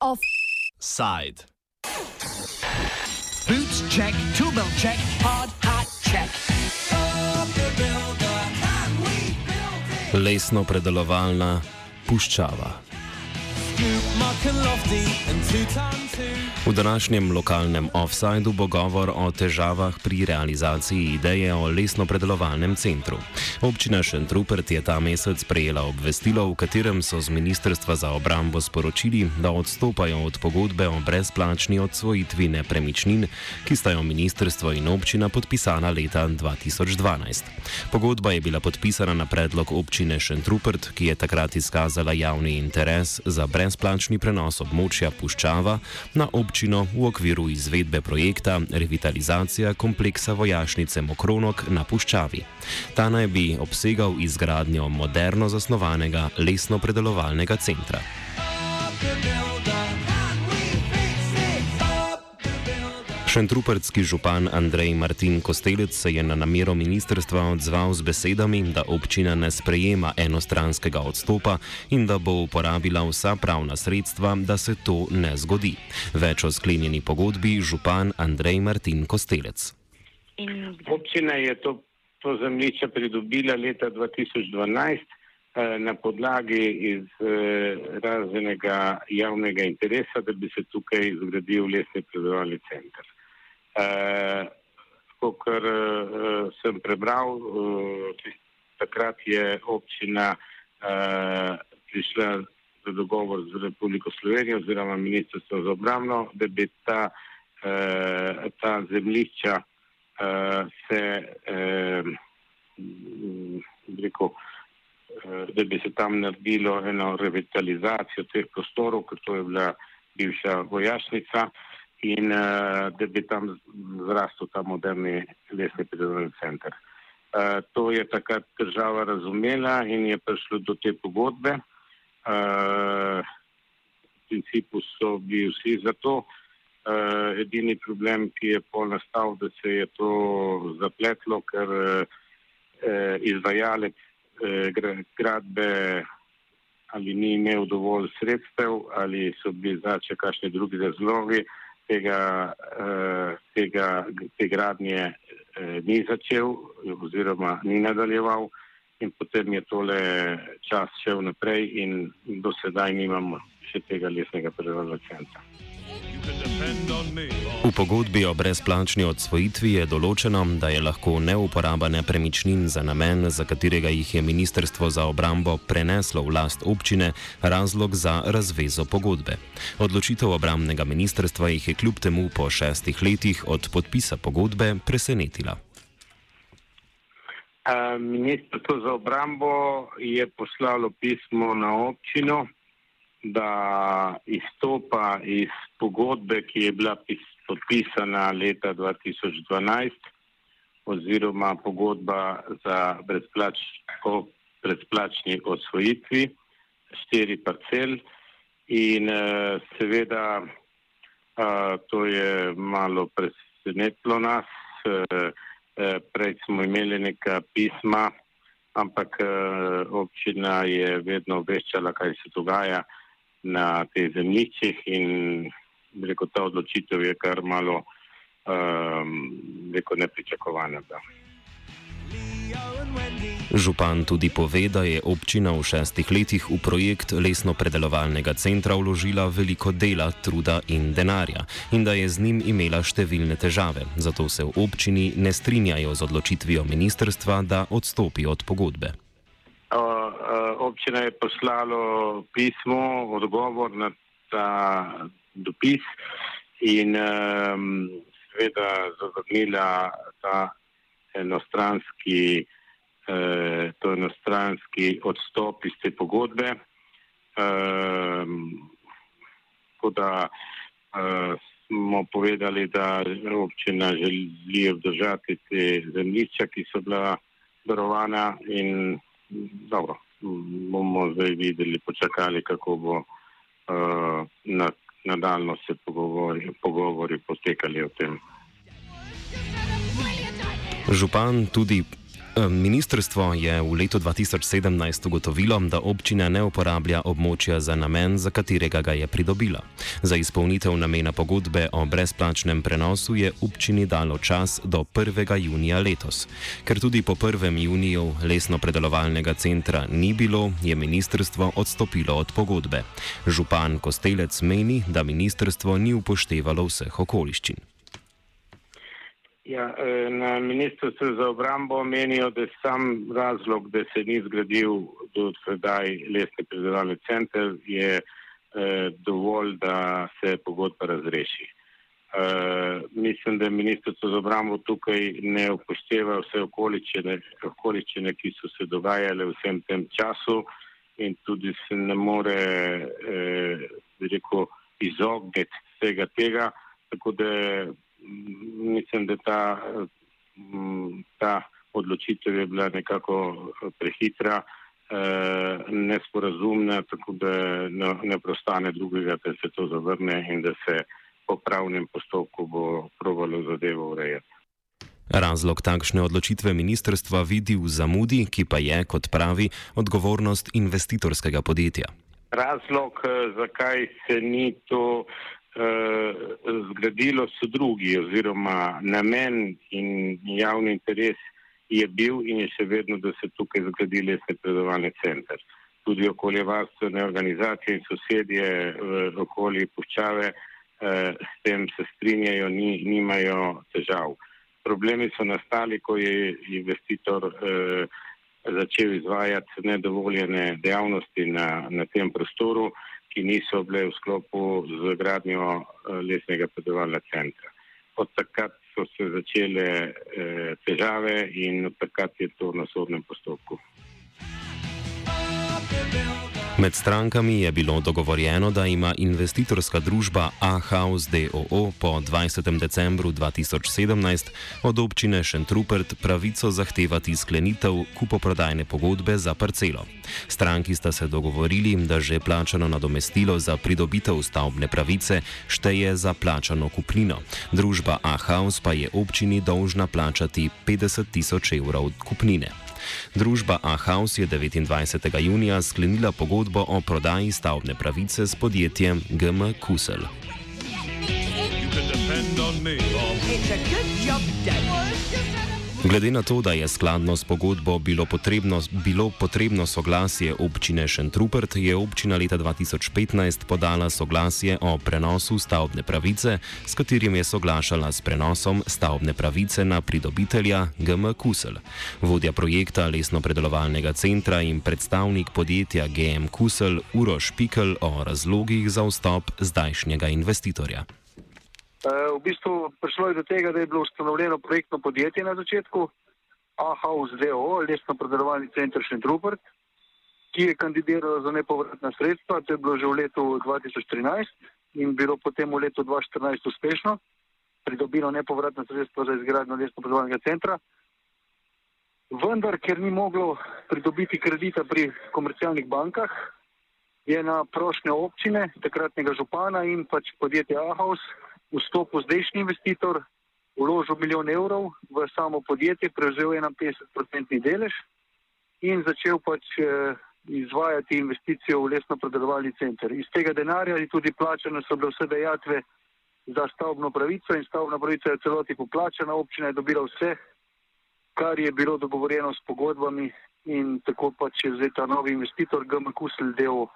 Offside. Boots check, tool belt check, hard hat check. Lesno predelovalna puščava. V današnjem lokalnem offsajdu bo govor o težavah pri realizaciji ideje o lesno-predelovalnem centru. Občina Šentrupert je ta mesec prejela obvestilo, v katerem so z Ministrstva za obrambo sporočili, da odstopajo od pogodbe o brezplačni odsvojitvi nepremičnin, ki sta jo ministrstvo in občina podpisala leta 2012. Pogodba je bila podpisana na predlog občine Šentrupert, ki je takrat izkazala javni interes za brezplačni prenos območja Puščava na občino v okviru izvedbe projekta Revitalizacija kompleksa vojašnice Mokronok na Puščavi. Ta naj bi obsegal izgradnjo moderno zasnovanega lesno-predelovalnega centra. Šentrupertski župan Andrej Martin Kostelec se je na namero ministrstva odzval z besedami, da občina ne sprejema enostranskega odstopa in da bo uporabila vsa pravna sredstva, da se to ne zgodi. Več o sklenjeni pogodbi župan Andrej Martin Kostelec. Občina je to, to zemljišče pridobila leta 2012 eh, na podlagi iz eh, razvenega javnega interesa, da bi se tukaj zgradil lesni predelovalni center. Uh, Kar uh, sem prebral, uh, takrat je občina uh, prišla za dogovor z Republiko Slovenijo oziroma Ministrstvo za obramno, da bi ta, uh, ta zemljišča uh, se, uh, rekel, uh, da bi se tam naredilo eno revitalizacijo teh prostorov, ker to je bila bivša vojašnica. In uh, da bi tam zrastel ta moderni lesni predelovalni center. Uh, to je takrat država razumela in je prišlo do te pogodbe. Uh, v principu so bili vsi za to. Uh, edini problem, ki je pol nastal, da se je to zapletlo, ker uh, izvajalec uh, gradbe ali ni imel dovolj sredstev ali so bili začeli kakšni drugi razlogi, uh, tega, uh, tega, te gradnje uh, ni začel oziroma ni nadaljeval in potem je tole čas šel naprej in do sedaj nimamo še tega lesnega predelovalnega centra. V pogodbi o brezplačni odsvojitvi je določeno, da je lahko neuporaba nepremičnin za namen, za katerega jih je Ministrstvo za obrambo preneslo v last občine, razlog za razvezo pogodbe. Odločitev obramnega ministrstva jih je kljub temu po šestih letih od podpisa pogodbe presenetila. Ministrstvo za obrambo je poslalo pismo na občino da izstopa iz pogodbe, ki je bila podpisana leta 2012 oziroma pogodba za brezplač, o brezplačni osvojitvi štiri parcel in uh, seveda uh, to je malo presenetilo nas. Uh, prej smo imeli neka pisma, ampak občina je vedno obveščala, kaj se dogaja na teh zemljiščih in rekel, ta odločitev je kar malo um, rekel, nepričakovana. Da. Župan tudi pove, da je občina v šestih letih v projekt lesno-predelovalnega centra vložila veliko dela, truda in denarja in da je z njim imela številne težave. Zato se v občini ne strinjajo z odločitvijo ministrstva, da odstopi od pogodbe občina je poslalo pismo, odgovor na ta dopis in um, seveda zavrnila ta enostranski, uh, to enostranski odstop iz te pogodbe. Um, da uh, smo povedali, da občina želi obdržati te zemljišča, ki so bila darovana in dobro zdaj videli, počakali, kako bo uh, na, nadaljno se pogovori, pogovori potekali o tem. Župan tudi Ministrstvo je v letu 2017 ugotovilo, da občina ne uporablja območja za namen, za katerega ga je pridobila. Za izpolnitev namena pogodbe o brezplačnem prenosu je občini dalo čas do 1. junija letos. Ker tudi po 1. juniju lesno-predelovalnega centra ni bilo, je ministrstvo odstopilo od pogodbe. Župan Kostelec meni, da ministrstvo ni upoštevalo vseh okoliščin. Ja, e, na ministrstvu za obrambo menijo, da je sam razlog, da se ni zgradil do sedaj lesni predelovalni center, je eh, dovolj, da se pogodba razreši. Eh, mislim, da ministrstvo za obrambo tukaj ne upošteva vse okoličine, okoličine, ki so se dogajale v vsem tem času in tudi se ne more eh, rekel, izogniti vsega tega. Tako da mislim, da ta, mm, ta odločitev je bila nekako prehitra, eh, nesporazumna, tako da ne prostane drugega, da se to zavrne in da se po pravnem postopku bo provalo zadevo urejati. Razlog takšne odločitve ministrstva vidi v zamudi, ki pa je, kot pravi, odgovornost investitorskega podjetja. Razlog, eh, zakaj se ni to Eh, zgradilo so drugi oziroma namen in javni interes je bil in je še vedno, da se tukaj zgradi lesni predovalni center. Tudi okoljevarstvene organizacije in sosedje v okolji puščave eh, s tem se strinjajo, ni, nimajo težav. Problemi so nastali, ko je investitor eh, začel izvajati nedovoljene dejavnosti na, na tem prostoru ki niso bile v sklopu z gradnjo eh, lesnega predelovalnega centra. Od takrat so se začele eh, težave in od takrat je to na sodnem postopku. Med strankami je bilo dogovorjeno, da ima investitorska družba A-House DOO po 20. decembru 2017 od občine Šentrupert pravico zahtevati sklenitev kupoprodajne pogodbe za parcelo. Stranki sta se dogovorili, da že plačano nadomestilo za pridobitev stavbne pravice šteje za plačano kupnino. Družba A-House pa je občini dolžna plačati 50 tisoč evrov kupnine. Družba A-House je 29. junija sklenila pogodbo o prodaji stavbne pravice s podjetjem GM Kusel. It's a good job done. Glede na to, da je skladno s pogodbo bilo potrebno, bilo potrebno soglasje občine Šentrupert, je občina leta 2015 podala soglasje o prenosu stavbne pravice, s katerim je soglašala s prenosom stavbne pravice na pridobitelja GM Kusel. Vodja projekta lesno-predelovalnega centra in predstavnik podjetja GM Kusel Uroš Pikel o razlogih za vstop zdajšnjega investitorja. Eh, v bistvu prišlo je do tega, da je bilo ustanovljeno projektno podjetje na začetku, AHOUS DO, lesno predelovalni center Šentrupert, ki je kandidiralo za nepovratna sredstva, to je bilo že v letu 2013 in bilo potem v letu 2014 uspešno, pridobilo nepovratna sredstva za izgradnjo lesno predelovalnega centra. Vendar, ker ni moglo pridobiti kredita pri komercialnih bankah, je na prošnjo občine, takratnega župana in pač podjetja AHOUS vstopil zdajšnji investitor, vložil milijon evrov v samo podjetje, prevzel 51-odstotni delež in začel pač eh, izvajati investicijo v lesno predelovalni center. Iz tega denarja je tudi plačano so bile vse dejatve za stavbno pravico in stavbna pravica je celoti poplačana, občina je dobila vse, kar je bilo dogovorjeno s pogodbami in tako pač je zdaj ta novi investitor GM Kusel del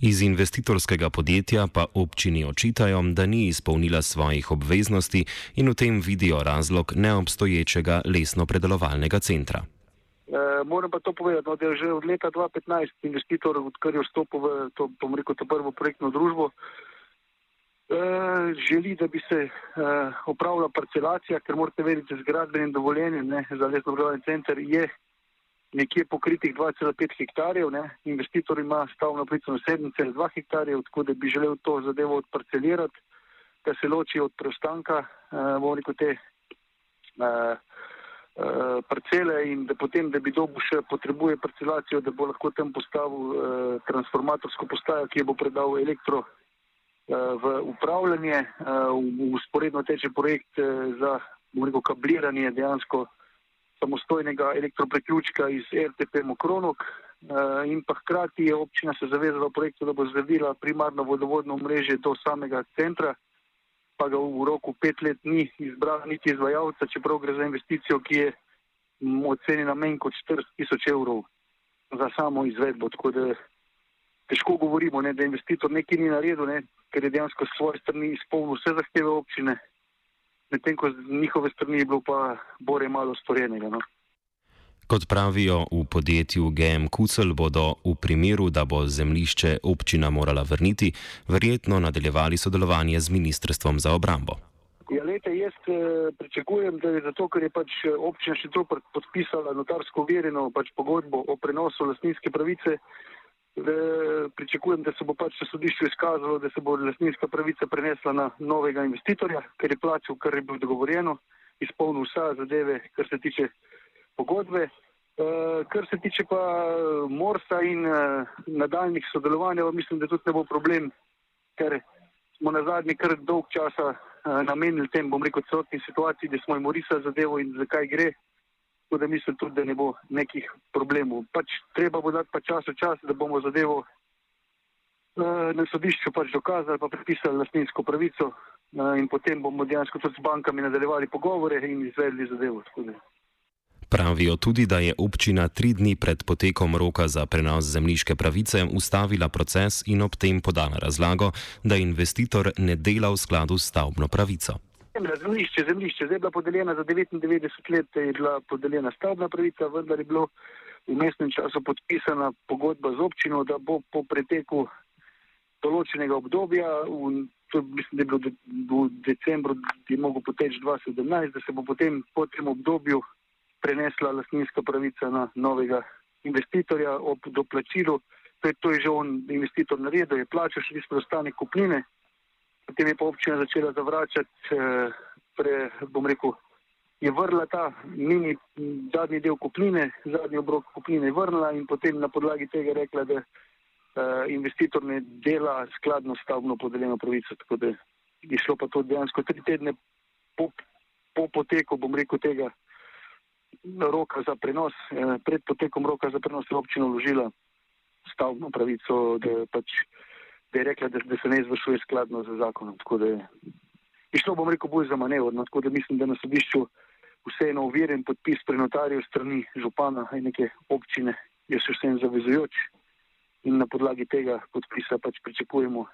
Iz investitorskega podjetja pa občini očitajo, da ni izpolnila svojih obveznosti in v tem vidijo razlog neobstoječega lesno-predelovalnega centra. E, moram pa to povedati, no, da je že od leta 2015 investitor, odkar je vstopil v to, rekel, to prvo projektno družbo, e, želi, da bi se e, opravila parcelacija, ker morate vedeti, da z gradbenim dovoljenjem za lesno-predelovalni center je nekje pokritih 2,5 hektarjev, ne. investitor ima stavno plico na 7,2 hektarjev, tako da bi želel to zadevo odparcelirati, da se loči od preostanka, uh, bomo rekel, te uh, uh, parcele in da potem, da bi dobil še potrebuje parcelacijo, da bo lahko tam postavil uh, transformatorsko postajo, ki bo predal elektro uh, v upravljanje, v usporedno teče projekt uh, za, bomo rekel, kabliranje dejansko samostojnega elektropreključka iz RTP Mokronok in pa hkrati je občina se zavezala v projektu, da bo zgradila primarno vodovodno mreže do samega centra, pa ga v roku pet let ni izbrala niti izvajalca, čeprav gre za investicijo, ki je ocenjena manj kot 40 tisoč evrov za samo izvedbo. Tako da težko govorimo, ne, da investitor nekaj ni naredil, ne, ker je dejansko s svoje strani izpolnil vse zahteve občine, medtem ko z njihove strani je bilo pa bore malo storjenega. No. Kot pravijo v podjetju GM Kucel, bodo v primeru, da bo zemljišče občina morala vrniti, verjetno nadaljevali sodelovanje z Ministrstvom za obrambo. Ja, lete, jaz eh, pričakujem, da je zato, ker je pač eh, občina še to podpisala notarsko verjeno pač pogodbo o prenosu lastninske pravice, pričakujem, da se bo pač na sodišču izkazalo, da se bo lastninska pravica prenesla na novega investitorja, ker je plačal, kar je bilo dogovorjeno, izpolnil vsa zadeve, kar se tiče pogodbe. Uh, kar se tiče pa Morsa in nadaljnih sodelovanja, mislim, da tudi ne bo problem, ker smo na zadnji kar dolg časa namenili tem, bom rekel, celotni situaciji, da smo jim urisali zadevo in zakaj gre. Tako da mislim tudi, da ne bo nekih problemov. Pač treba bo dati pa čas v čas, da bomo zadevo uh, na sodišču pač dokazali, pa pripisali lastninsko pravico uh, in potem bomo dejansko tudi s bankami nadaljevali pogovore in izvedli zadevo. Pravijo tudi, da je občina tri dni pred potekom roka za prenos zemljiške pravice ustavila proces in ob tem podala razlago, da investitor ne dela v skladu s stavbno pravico. Zemljišče, zemljišče, zdaj je bila podeljena za 99 let, je bila podeljena stavbna pravica, vendar je bilo v mestnem času podpisana pogodba z občino, da bo po preteku določenega obdobja, v, to mislim, da je bilo v decembru, ki je mogel poteči 2017, da se bo potem po tem obdobju prenesla lastninska pravica na novega investitorja ob doplačilu. To je že on investitor naredil, je plačal še tisto preostanek kupnine, potem je pa občina začela zavračati, eh, pre, bom rekel, je vrla ta mini zadnji del kupnine, zadnji obrok kupnine je vrnila in potem na podlagi tega rekla, da uh, investitor ne dela skladno stavbno podeljeno pravico. Tako da je šlo pa to dejansko tri tedne po, po poteku, bom rekel, tega roka za prenos, eh, pred potekom roka za prenos je občina vložila stavbno pravico, da, pač, da je rekla, da, da se ne izvršuje skladno z zakonom. Tako da je išlo, bom rekel, bolj za manevr. No, tako da mislim, da na sodišču vseeno uverjen podpis pri notarju strani župana in neke občine je še vsem zavezujoč in na podlagi tega podpisa pač pričakujemo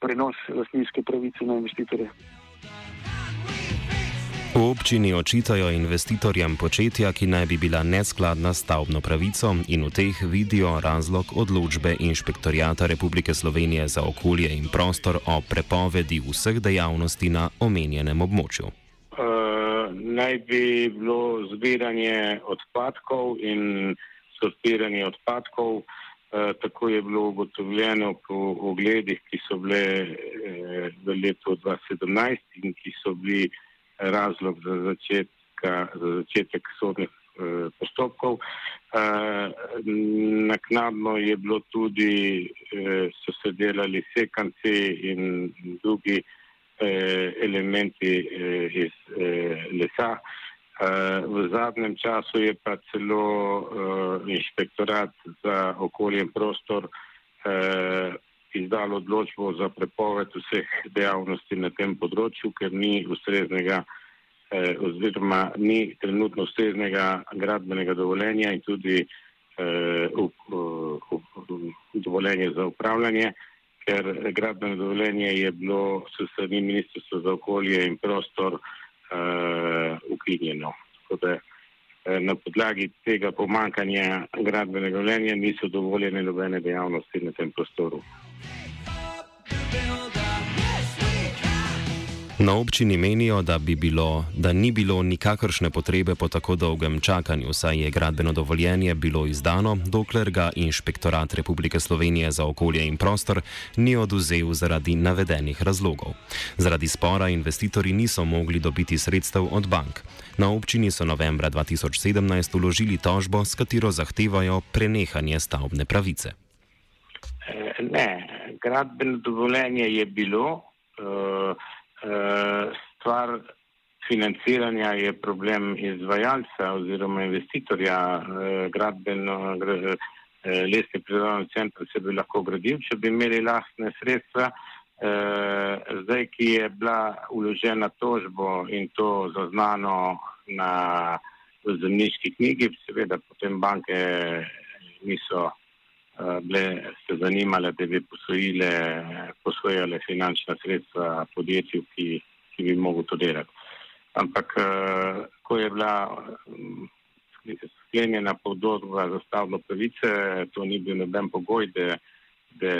prenos lastninske pravice na investitorje. V občini očitajo investitorjem početja, ki naj bi bila neskladna s stavbno pravico in v teh vidijo razlog odločbe Inšpektorijata Republike Slovenije za okolje in prostor o prepovedi vseh dejavnosti na omenjenem območju. Uh, naj bi bilo zbiranje odpadkov in sortiranje odpadkov. Uh, tako je bilo ugotovljeno po ogledih, ki so bile uh, v letu 2017 in ki so bili razlog za, začetka, za začetek sodnih eh, postopkov. Eh, naknadno je bilo tudi, eh, so se delali sekanci in drugi eh, elementi eh, iz eh, lesa. Uh, v zadnjem času je pa celo uh, inšpektorat za okolje in prostor uh, izdal odločbo za prepoved vseh dejavnosti na tem področju, ker ni ustreznega eh, oziroma ni trenutno ustreznega gradbenega dovoljenja in tudi eh, up, up, dovoljenje za upravljanje, ker gradbeno dovoljenje je bilo s strani Ministrstva za okolje in prostor eh, ukinjeno. Na podlagi tega pomankanja gradbenega dovoljenja niso dovoljene nobene dejavnosti na tem prostoru. Na občini menijo, da, bi bilo, da ni bilo nikakršne potrebe po tako dolgem čakanju, saj je gradbeno dovoljenje bilo izdano, dokler ga Inšpektorat Republike Slovenije za okolje in prostor ni oduzel zaradi navedenih razlogov. Zaradi spora investitorji niso mogli dobiti sredstev od bank. Na občini so novembra 2017 uložili tožbo, s katero zahtevajo prenehanje stavbne pravice. Ne, gradbeno dovoljenje je bilo. Uh, stvar financiranja je problem izvajalca oziroma investitorja eh, gradbeno eh, lesni predelovalni center se bi lahko gradil, če bi imeli lastne sredstva. Zdaj, ki je bila uložena tožbo in to zaznano na zemljiški knjigi, seveda potem banke niso bile se zanimale, da bi posojile, posojale finančna sredstva podjetju, ki, ki bi mogel to delati. Ampak, ko je bila sklenjena podoba za stavno pravice, to ni bil noben pogoj, da, da,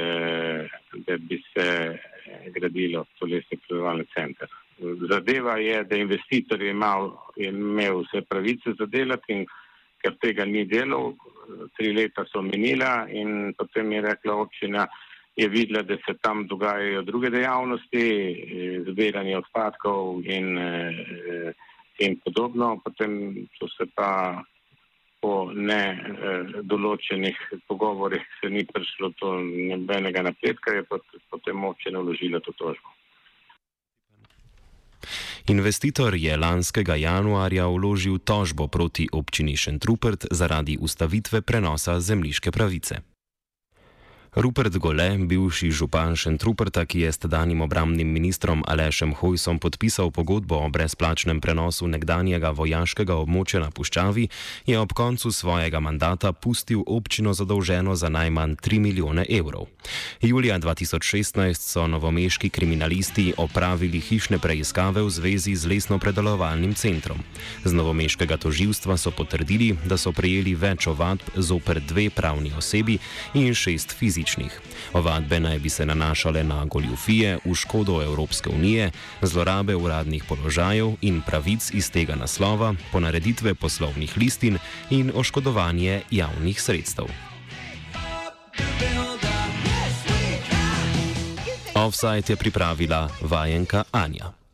da bi se gradilo tolesni predelovalni center. Zadeva je, da investitor je imel, je imel vse pravice za delati in ker tega ni delal, tri leta so minila in potem je rekla občina, je videla, da se tam dogajajo druge dejavnosti, zbiranje odpadkov in, in podobno, potem so se pa po ne določenih pogovorih se ni prišlo do nobenega napredka, je potem občina vložila to tožbo. Investitor je lanskega januarja vložil tožbo proti občini Šentrupert zaradi ustavitve prenosa zemljiške pravice. Rupert Gole, bivši župan Šentruperta, ki je s tedanjim obramnim ministrom Alešem Hojsom podpisal pogodbo o brezplačnem prenosu nekdanjega vojaškega območja na Puščavi, je ob koncu svojega mandata pustil občino zadolženo za najmanj 3 milijone evrov. Julija 2016 so novomeški kriminalisti opravili hišne preiskave v zvezi z lesno-predelovalnim centrom. Z novomeškega toživstva so potrdili, da so prejeli več ovadb zoper dve pravni osebi in šest fizičnih fizičnih. Ovadbe naj bi se nanašale na goljufije v škodo Evropske unije, zlorabe uradnih položajev in pravic iz tega naslova, ponareditve poslovnih listin in oškodovanje javnih sredstev. Offside je pripravila vajenka Anja.